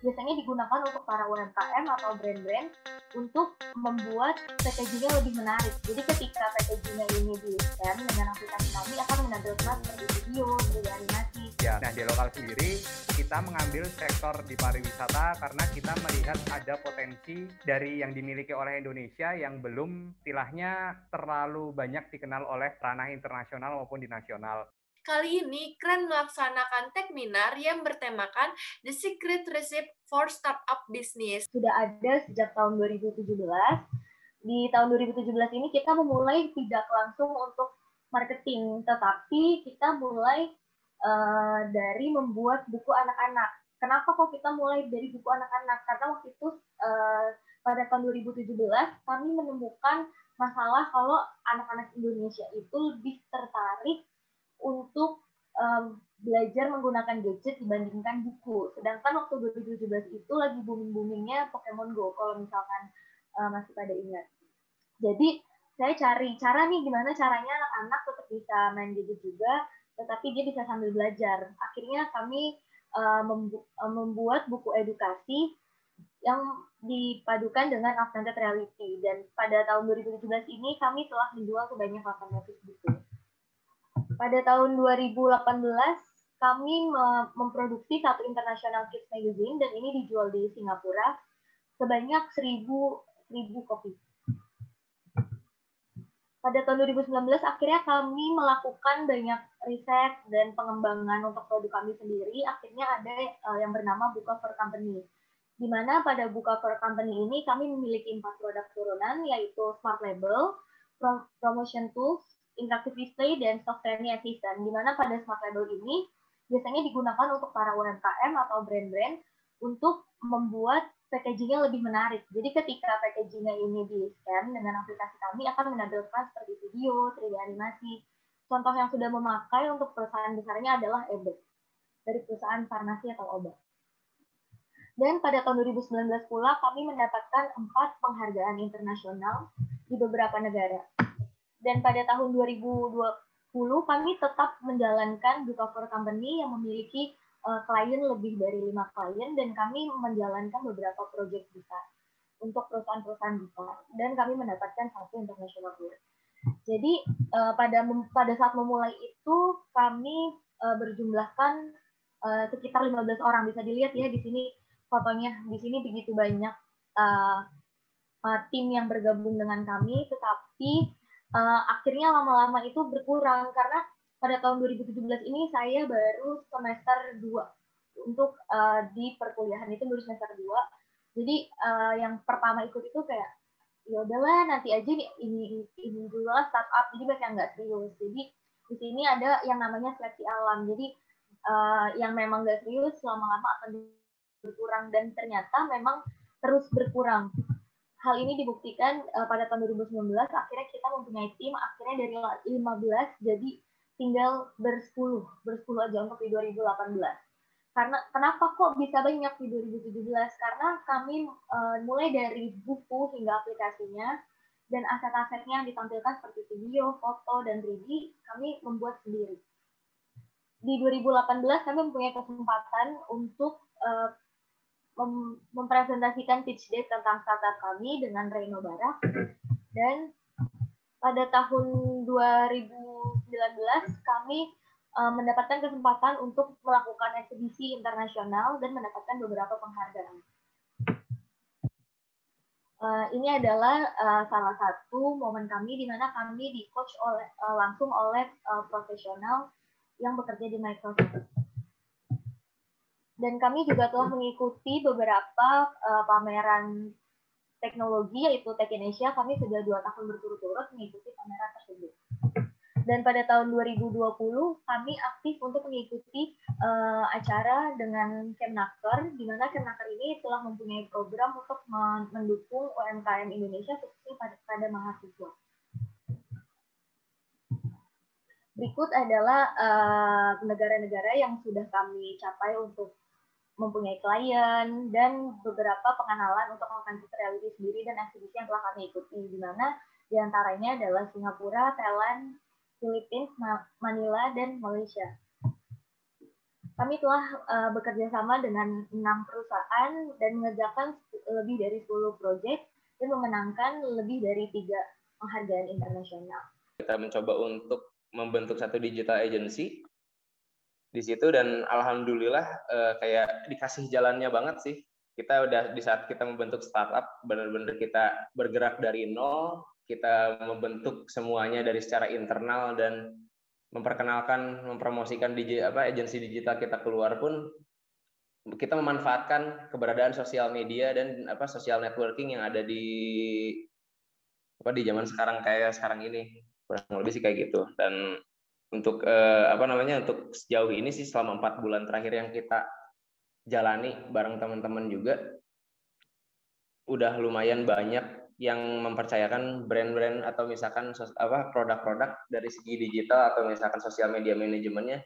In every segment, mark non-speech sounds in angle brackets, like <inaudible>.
biasanya digunakan untuk para UMKM atau brand-brand untuk membuat packagingnya lebih menarik. Jadi ketika packagingnya ini di scan dengan aplikasi kami akan menampilkan seperti video, video animasi. Ya, nah di lokal sendiri kita mengambil sektor di pariwisata karena kita melihat ada potensi dari yang dimiliki oleh Indonesia yang belum istilahnya terlalu banyak dikenal oleh ranah internasional maupun di nasional. Kali ini, Kren melaksanakan Techminar yang bertemakan The Secret Recipe for Startup Business. Sudah ada sejak tahun 2017. Di tahun 2017 ini kita memulai tidak langsung untuk marketing, tetapi kita mulai uh, dari membuat buku anak-anak. Kenapa kok kita mulai dari buku anak-anak? Karena waktu itu uh, pada tahun 2017 kami menemukan masalah kalau anak-anak Indonesia itu lebih tertarik belajar menggunakan gadget dibandingkan buku. Sedangkan waktu 2017 itu lagi booming-boomingnya Pokemon Go kalau misalkan uh, masih pada ingat. Jadi saya cari cara nih gimana caranya anak-anak tetap bisa main gadget juga, tetapi dia bisa sambil belajar. Akhirnya kami uh, membu uh, membuat buku edukasi yang dipadukan dengan augmented reality dan pada tahun 2017 ini kami telah menjual sebanyak 800 buku. Pada tahun 2018 kami memproduksi satu international kids magazine dan ini dijual di Singapura sebanyak 1000 1000 kopi. Pada tahun 2019 akhirnya kami melakukan banyak riset dan pengembangan untuk produk kami sendiri. Akhirnya ada uh, yang bernama Buka for Company. Di mana pada Buka for Company ini kami memiliki empat produk turunan yaitu Smart Label, Promotion Tools, interactive display dan software-nya assistant, di mana pada smart label ini biasanya digunakan untuk para UMKM atau brand-brand untuk membuat packagingnya lebih menarik. Jadi ketika packagingnya ini di-scan dengan aplikasi kami akan menampilkan seperti video, 3D animasi. Contoh yang sudah memakai untuk perusahaan besarnya adalah Ebert dari perusahaan farmasi atau obat. Dan pada tahun 2019 pula kami mendapatkan empat penghargaan internasional di beberapa negara dan pada tahun 2020 kami tetap menjalankan Buka for Company yang memiliki uh, klien lebih dari lima klien dan kami menjalankan beberapa proyek besar untuk perusahaan-perusahaan besar dan kami mendapatkan satu international award. Jadi uh, pada pada saat memulai itu kami uh, berjumlahkan uh, sekitar 15 orang bisa dilihat ya di sini fotonya di sini begitu banyak uh, uh, tim yang bergabung dengan kami tetapi uh, akhirnya lama-lama itu berkurang karena pada tahun 2017 ini saya baru semester 2 untuk uh, di perkuliahan itu baru semester 2 jadi uh, yang pertama ikut itu kayak ya udahlah nanti aja nih ini ini dulu lah startup jadi banyak yang nggak serius. Jadi di sini ada yang namanya seleksi alam. Jadi uh, yang memang nggak serius lama-lama akan berkurang. Dan ternyata memang terus berkurang hal ini dibuktikan uh, pada tahun 2019 akhirnya kita mempunyai tim akhirnya dari 15 jadi tinggal bersepuluh bersepuluh aja untuk di 2018 karena kenapa kok bisa banyak di 2017 karena kami uh, mulai dari buku hingga aplikasinya dan aset-asetnya yang ditampilkan seperti video, foto, dan 3D kami membuat sendiri. Di 2018 kami mempunyai kesempatan untuk uh, mem mempresentasikan pitch deck tentang startup kami dengan Reno Barak dan pada tahun 2019 kami uh, mendapatkan kesempatan untuk melakukan eksibisi internasional dan mendapatkan beberapa penghargaan. Uh, ini adalah uh, salah satu momen kami di mana kami di coach oleh uh, langsung oleh uh, profesional yang bekerja di Microsoft dan kami juga telah mengikuti beberapa uh, pameran teknologi yaitu Tech Indonesia. Kami sudah dua tahun berturut-turut mengikuti pameran tersebut. Dan pada tahun 2020 kami aktif untuk mengikuti uh, acara dengan Kemnaker, di mana Kemnaker ini telah mempunyai program untuk mendukung UMKM Indonesia khususnya pada, pada mahasiswa. Berikut adalah eh, negara-negara uh, yang sudah kami capai untuk mempunyai klien dan beberapa pengenalan untuk augmented reality sendiri dan eksibisi yang telah kami ikuti di mana di antaranya adalah Singapura, Thailand, Philippines, Manila, dan Malaysia. kami telah uh, bekerja sama dengan enam perusahaan dan mengerjakan lebih dari 10 proyek dan memenangkan lebih dari tiga penghargaan internasional. Kita mencoba untuk membentuk satu digital agency di situ dan alhamdulillah uh, kayak dikasih jalannya banget sih. Kita udah di saat kita membentuk startup benar-benar kita bergerak dari nol, kita membentuk semuanya dari secara internal dan memperkenalkan, mempromosikan digi, apa agensi digital kita keluar pun kita memanfaatkan keberadaan sosial media dan apa sosial networking yang ada di apa di zaman sekarang kayak sekarang ini kurang lebih sih kayak gitu dan untuk eh, apa namanya untuk sejauh ini sih selama empat bulan terakhir yang kita jalani bareng teman-teman juga udah lumayan banyak yang mempercayakan brand-brand atau misalkan apa produk-produk dari segi digital atau misalkan sosial media manajemennya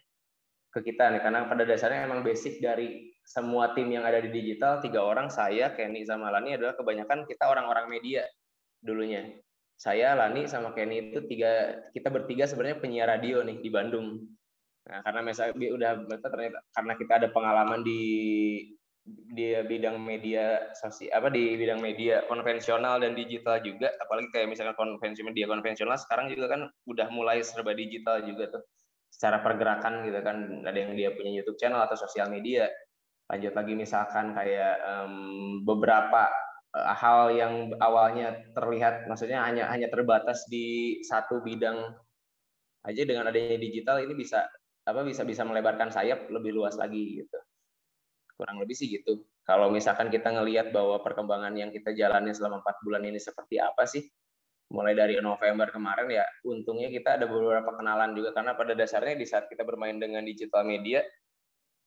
ke kita nih. Karena pada dasarnya emang basic dari semua tim yang ada di digital tiga orang saya Kenny sama Lani adalah kebanyakan kita orang-orang media dulunya saya Lani sama Kenny itu tiga kita bertiga sebenarnya penyiar radio nih di Bandung. Nah karena misalnya udah ternyata karena kita ada pengalaman di di bidang media sosial apa di bidang media konvensional dan digital juga apalagi kayak misalkan konvensi media konvensional sekarang juga kan udah mulai serba digital juga tuh. Secara pergerakan gitu kan ada yang dia punya YouTube channel atau sosial media. Lanjut lagi misalkan kayak um, beberapa hal yang awalnya terlihat maksudnya hanya hanya terbatas di satu bidang aja dengan adanya digital ini bisa apa bisa bisa melebarkan sayap lebih luas lagi gitu. Kurang lebih sih gitu. Kalau misalkan kita ngelihat bahwa perkembangan yang kita jalani selama empat bulan ini seperti apa sih? Mulai dari November kemarin ya untungnya kita ada beberapa kenalan juga karena pada dasarnya di saat kita bermain dengan digital media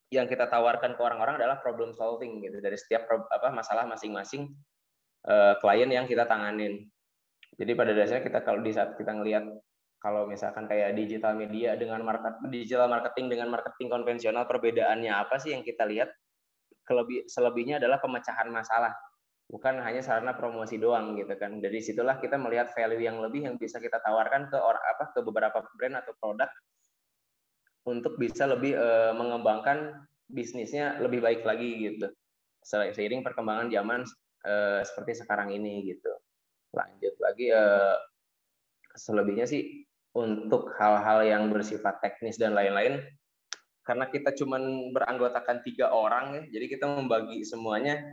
yang kita tawarkan ke orang-orang adalah problem solving gitu. Dari setiap apa masalah masing-masing klien yang kita tanganin. Jadi pada dasarnya kita kalau di saat kita ngelihat kalau misalkan kayak digital media dengan market digital marketing dengan marketing konvensional perbedaannya apa sih yang kita lihat? Kelebih selebihnya adalah pemecahan masalah. Bukan hanya sarana promosi doang gitu kan. Dari situlah kita melihat value yang lebih yang bisa kita tawarkan ke orang apa ke beberapa brand atau produk untuk bisa lebih uh, mengembangkan bisnisnya lebih baik lagi gitu. Seiring perkembangan zaman uh, seperti sekarang ini gitu lanjut lagi uh, selebihnya sih untuk hal-hal yang bersifat teknis dan lain-lain karena kita cuma beranggotakan tiga orang ya, jadi kita membagi semuanya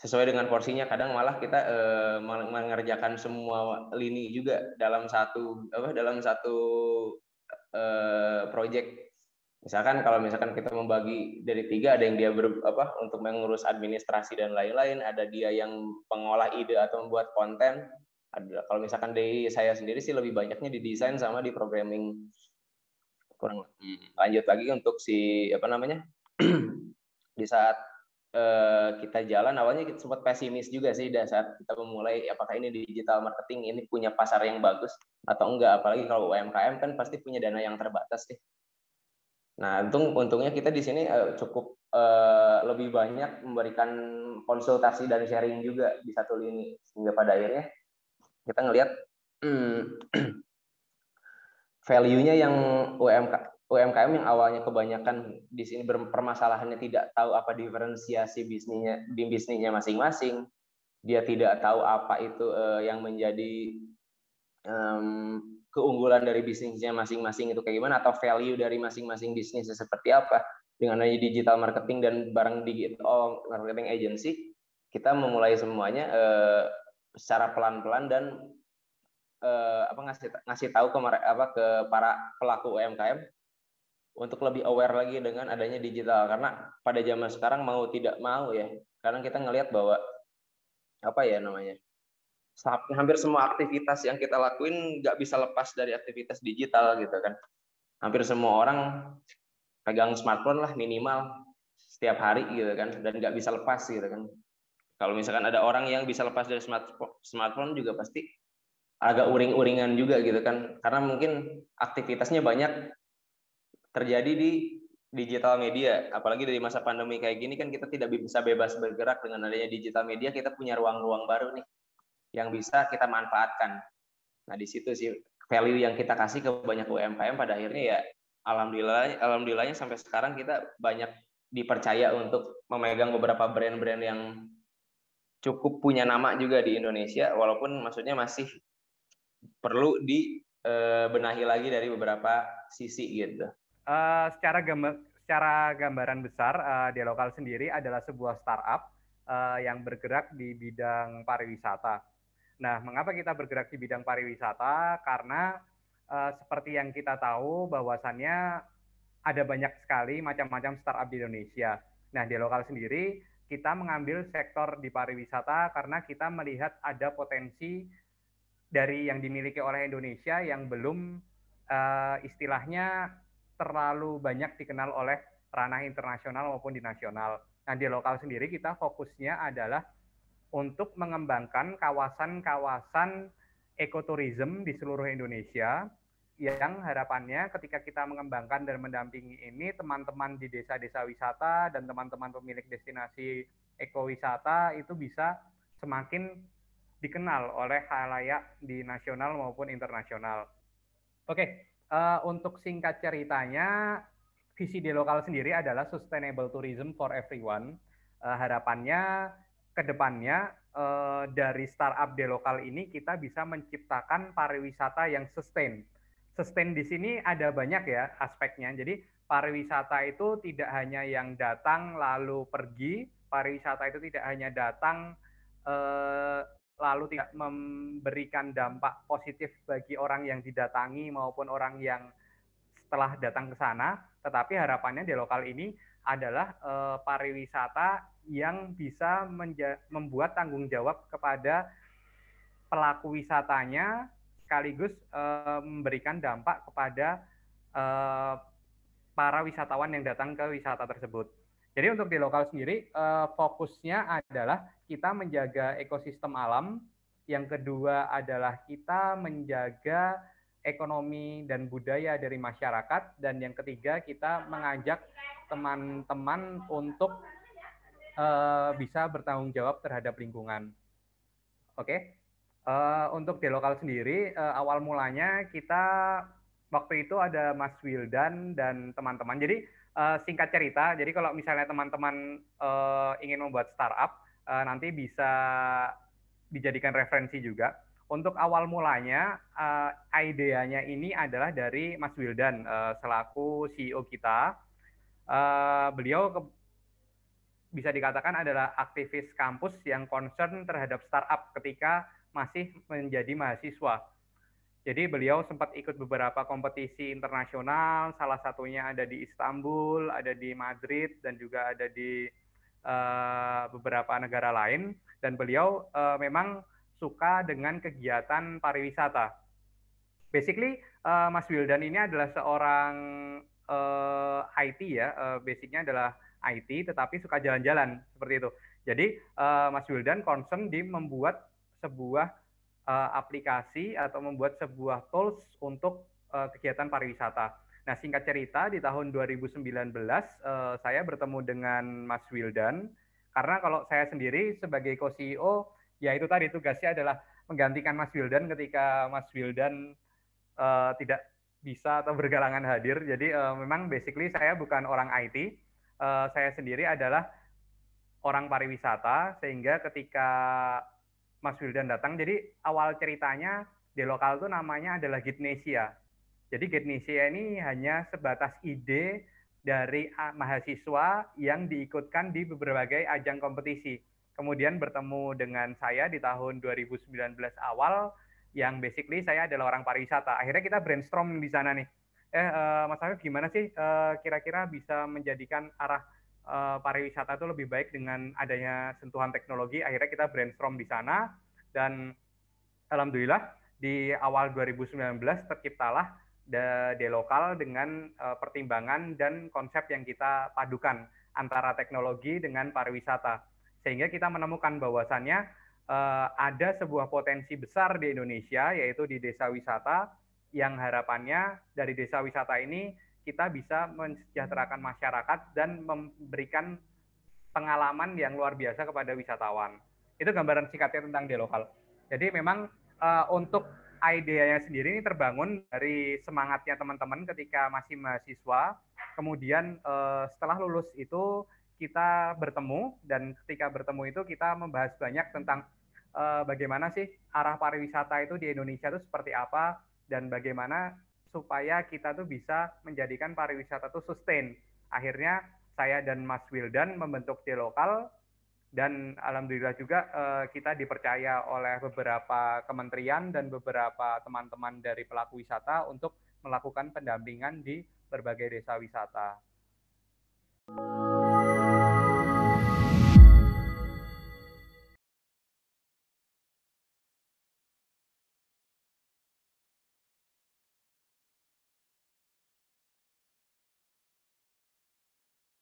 sesuai dengan porsinya. Kadang malah kita eh, mengerjakan semua lini juga dalam satu apa dalam satu eh, project. Misalkan kalau misalkan kita membagi dari tiga, ada yang dia ber, apa untuk mengurus administrasi dan lain-lain, ada dia yang pengolah ide atau membuat konten. Ada kalau misalkan dari saya sendiri sih lebih banyaknya di desain sama di programming kurang hmm. lanjut lagi untuk si apa namanya <clears throat> di saat uh, kita jalan awalnya kita sempat pesimis juga sih di saat kita memulai apakah ini digital marketing ini punya pasar yang bagus atau enggak apalagi kalau UMKM kan pasti punya dana yang terbatas sih nah untung untungnya kita di sini uh, cukup uh, lebih banyak memberikan konsultasi dan sharing juga di satu lini sehingga pada akhirnya kita ngelihat hmm, <clears throat> value-nya yang UMK UMKM yang awalnya kebanyakan di sini permasalahannya tidak tahu apa diferensiasi bisnisnya di bisnisnya masing-masing, dia tidak tahu apa itu uh, yang menjadi um, keunggulan dari bisnisnya masing-masing itu kayak gimana? Atau value dari masing-masing bisnisnya seperti apa? Dengan adanya digital marketing dan barang digital oh, marketing agency kita memulai semuanya uh, secara pelan-pelan dan uh, apa ngasih ngasih tahu ke apa ke para pelaku UMKM untuk lebih aware lagi dengan adanya digital. Karena pada zaman sekarang mau tidak mau ya karena kita ngelihat bahwa apa ya namanya hampir semua aktivitas yang kita lakuin nggak bisa lepas dari aktivitas digital gitu kan. Hampir semua orang pegang smartphone lah minimal setiap hari gitu kan dan nggak bisa lepas gitu kan. Kalau misalkan ada orang yang bisa lepas dari smartphone juga pasti agak uring-uringan juga gitu kan. Karena mungkin aktivitasnya banyak terjadi di digital media. Apalagi dari masa pandemi kayak gini kan kita tidak bisa bebas bergerak dengan adanya digital media kita punya ruang-ruang baru nih yang bisa kita manfaatkan nah di situ sih value yang kita kasih ke banyak UMKM pada akhirnya ya alhamdulillah alhamdulillahnya sampai sekarang kita banyak dipercaya untuk memegang beberapa brand-brand yang cukup punya nama juga di Indonesia walaupun maksudnya masih perlu dibenahi eh, lagi dari beberapa sisi gitu. Uh, secara gambar secara gambaran besar uh, di lokal sendiri adalah sebuah startup uh, yang bergerak di bidang pariwisata. Nah, mengapa kita bergerak di bidang pariwisata? Karena uh, seperti yang kita tahu bahwasannya ada banyak sekali macam-macam startup di Indonesia. Nah, di lokal sendiri kita mengambil sektor di pariwisata karena kita melihat ada potensi dari yang dimiliki oleh Indonesia yang belum uh, istilahnya terlalu banyak dikenal oleh ranah internasional maupun di nasional. Nah, di lokal sendiri kita fokusnya adalah untuk mengembangkan kawasan-kawasan ekoturism di seluruh Indonesia yang harapannya ketika kita mengembangkan dan mendampingi ini teman-teman di desa-desa wisata dan teman-teman pemilik destinasi ekowisata itu bisa semakin dikenal oleh halayak di nasional maupun internasional. Oke, uh, untuk singkat ceritanya visi di lokal sendiri adalah sustainable tourism for everyone. Uh, harapannya ke depannya uh, dari startup di lokal ini kita bisa menciptakan pariwisata yang sustain sustain di sini ada banyak ya aspeknya. Jadi pariwisata itu tidak hanya yang datang lalu pergi, pariwisata itu tidak hanya datang eh, lalu tidak memberikan dampak positif bagi orang yang didatangi maupun orang yang setelah datang ke sana, tetapi harapannya di lokal ini adalah eh, pariwisata yang bisa membuat tanggung jawab kepada pelaku wisatanya sekaligus uh, memberikan dampak kepada uh, para wisatawan yang datang ke wisata tersebut. Jadi untuk di lokal sendiri uh, fokusnya adalah kita menjaga ekosistem alam, yang kedua adalah kita menjaga ekonomi dan budaya dari masyarakat dan yang ketiga kita mengajak teman-teman untuk uh, bisa bertanggung jawab terhadap lingkungan. Oke. Okay? Uh, untuk di lokal sendiri, uh, awal mulanya kita waktu itu ada Mas Wildan dan teman-teman. Jadi uh, singkat cerita, jadi kalau misalnya teman-teman uh, ingin membuat startup, uh, nanti bisa dijadikan referensi juga. Untuk awal mulanya, uh, idenya ini adalah dari Mas Wildan uh, selaku CEO kita. Uh, beliau ke, bisa dikatakan adalah aktivis kampus yang concern terhadap startup ketika masih menjadi mahasiswa. Jadi beliau sempat ikut beberapa kompetisi internasional, salah satunya ada di Istanbul, ada di Madrid, dan juga ada di uh, beberapa negara lain. Dan beliau uh, memang suka dengan kegiatan pariwisata. Basically, uh, Mas Wildan ini adalah seorang uh, IT ya, uh, basicnya adalah IT, tetapi suka jalan-jalan seperti itu. Jadi uh, Mas Wildan concern di membuat sebuah uh, aplikasi atau membuat sebuah tools untuk uh, kegiatan pariwisata. Nah, singkat cerita di tahun 2019 uh, saya bertemu dengan Mas Wildan karena kalau saya sendiri sebagai co-CEO ya itu tadi tugasnya adalah menggantikan Mas Wildan ketika Mas Wildan uh, tidak bisa atau bergalangan hadir. Jadi uh, memang basically saya bukan orang IT. Uh, saya sendiri adalah orang pariwisata sehingga ketika Mas Wildan datang. Jadi awal ceritanya di lokal itu namanya adalah Gitnesia. Jadi Gitnesia ini hanya sebatas ide dari mahasiswa yang diikutkan di berbagai ajang kompetisi. Kemudian bertemu dengan saya di tahun 2019 awal yang basically saya adalah orang pariwisata. Akhirnya kita brainstorm di sana nih. Eh uh, Mas Afif gimana sih uh, kira-kira bisa menjadikan arah uh, pariwisata itu lebih baik dengan adanya sentuhan teknologi. Akhirnya kita brainstorm di sana dan alhamdulillah di awal 2019 terciptalah de lokal dengan uh, pertimbangan dan konsep yang kita padukan antara teknologi dengan pariwisata. Sehingga kita menemukan bahwasannya uh, ada sebuah potensi besar di Indonesia yaitu di desa wisata yang harapannya dari desa wisata ini kita bisa mensejahterakan masyarakat dan memberikan pengalaman yang luar biasa kepada wisatawan. Itu gambaran singkatnya tentang di lokal. Jadi memang uh, untuk idenya sendiri ini terbangun dari semangatnya teman-teman ketika masih mahasiswa. Kemudian uh, setelah lulus itu kita bertemu dan ketika bertemu itu kita membahas banyak tentang uh, bagaimana sih arah pariwisata itu di Indonesia itu seperti apa dan bagaimana supaya kita tuh bisa menjadikan pariwisata itu sustain. Akhirnya saya dan Mas Wildan membentuk di lokal dan alhamdulillah juga uh, kita dipercaya oleh beberapa kementerian dan beberapa teman-teman dari pelaku wisata untuk melakukan pendampingan di berbagai desa wisata.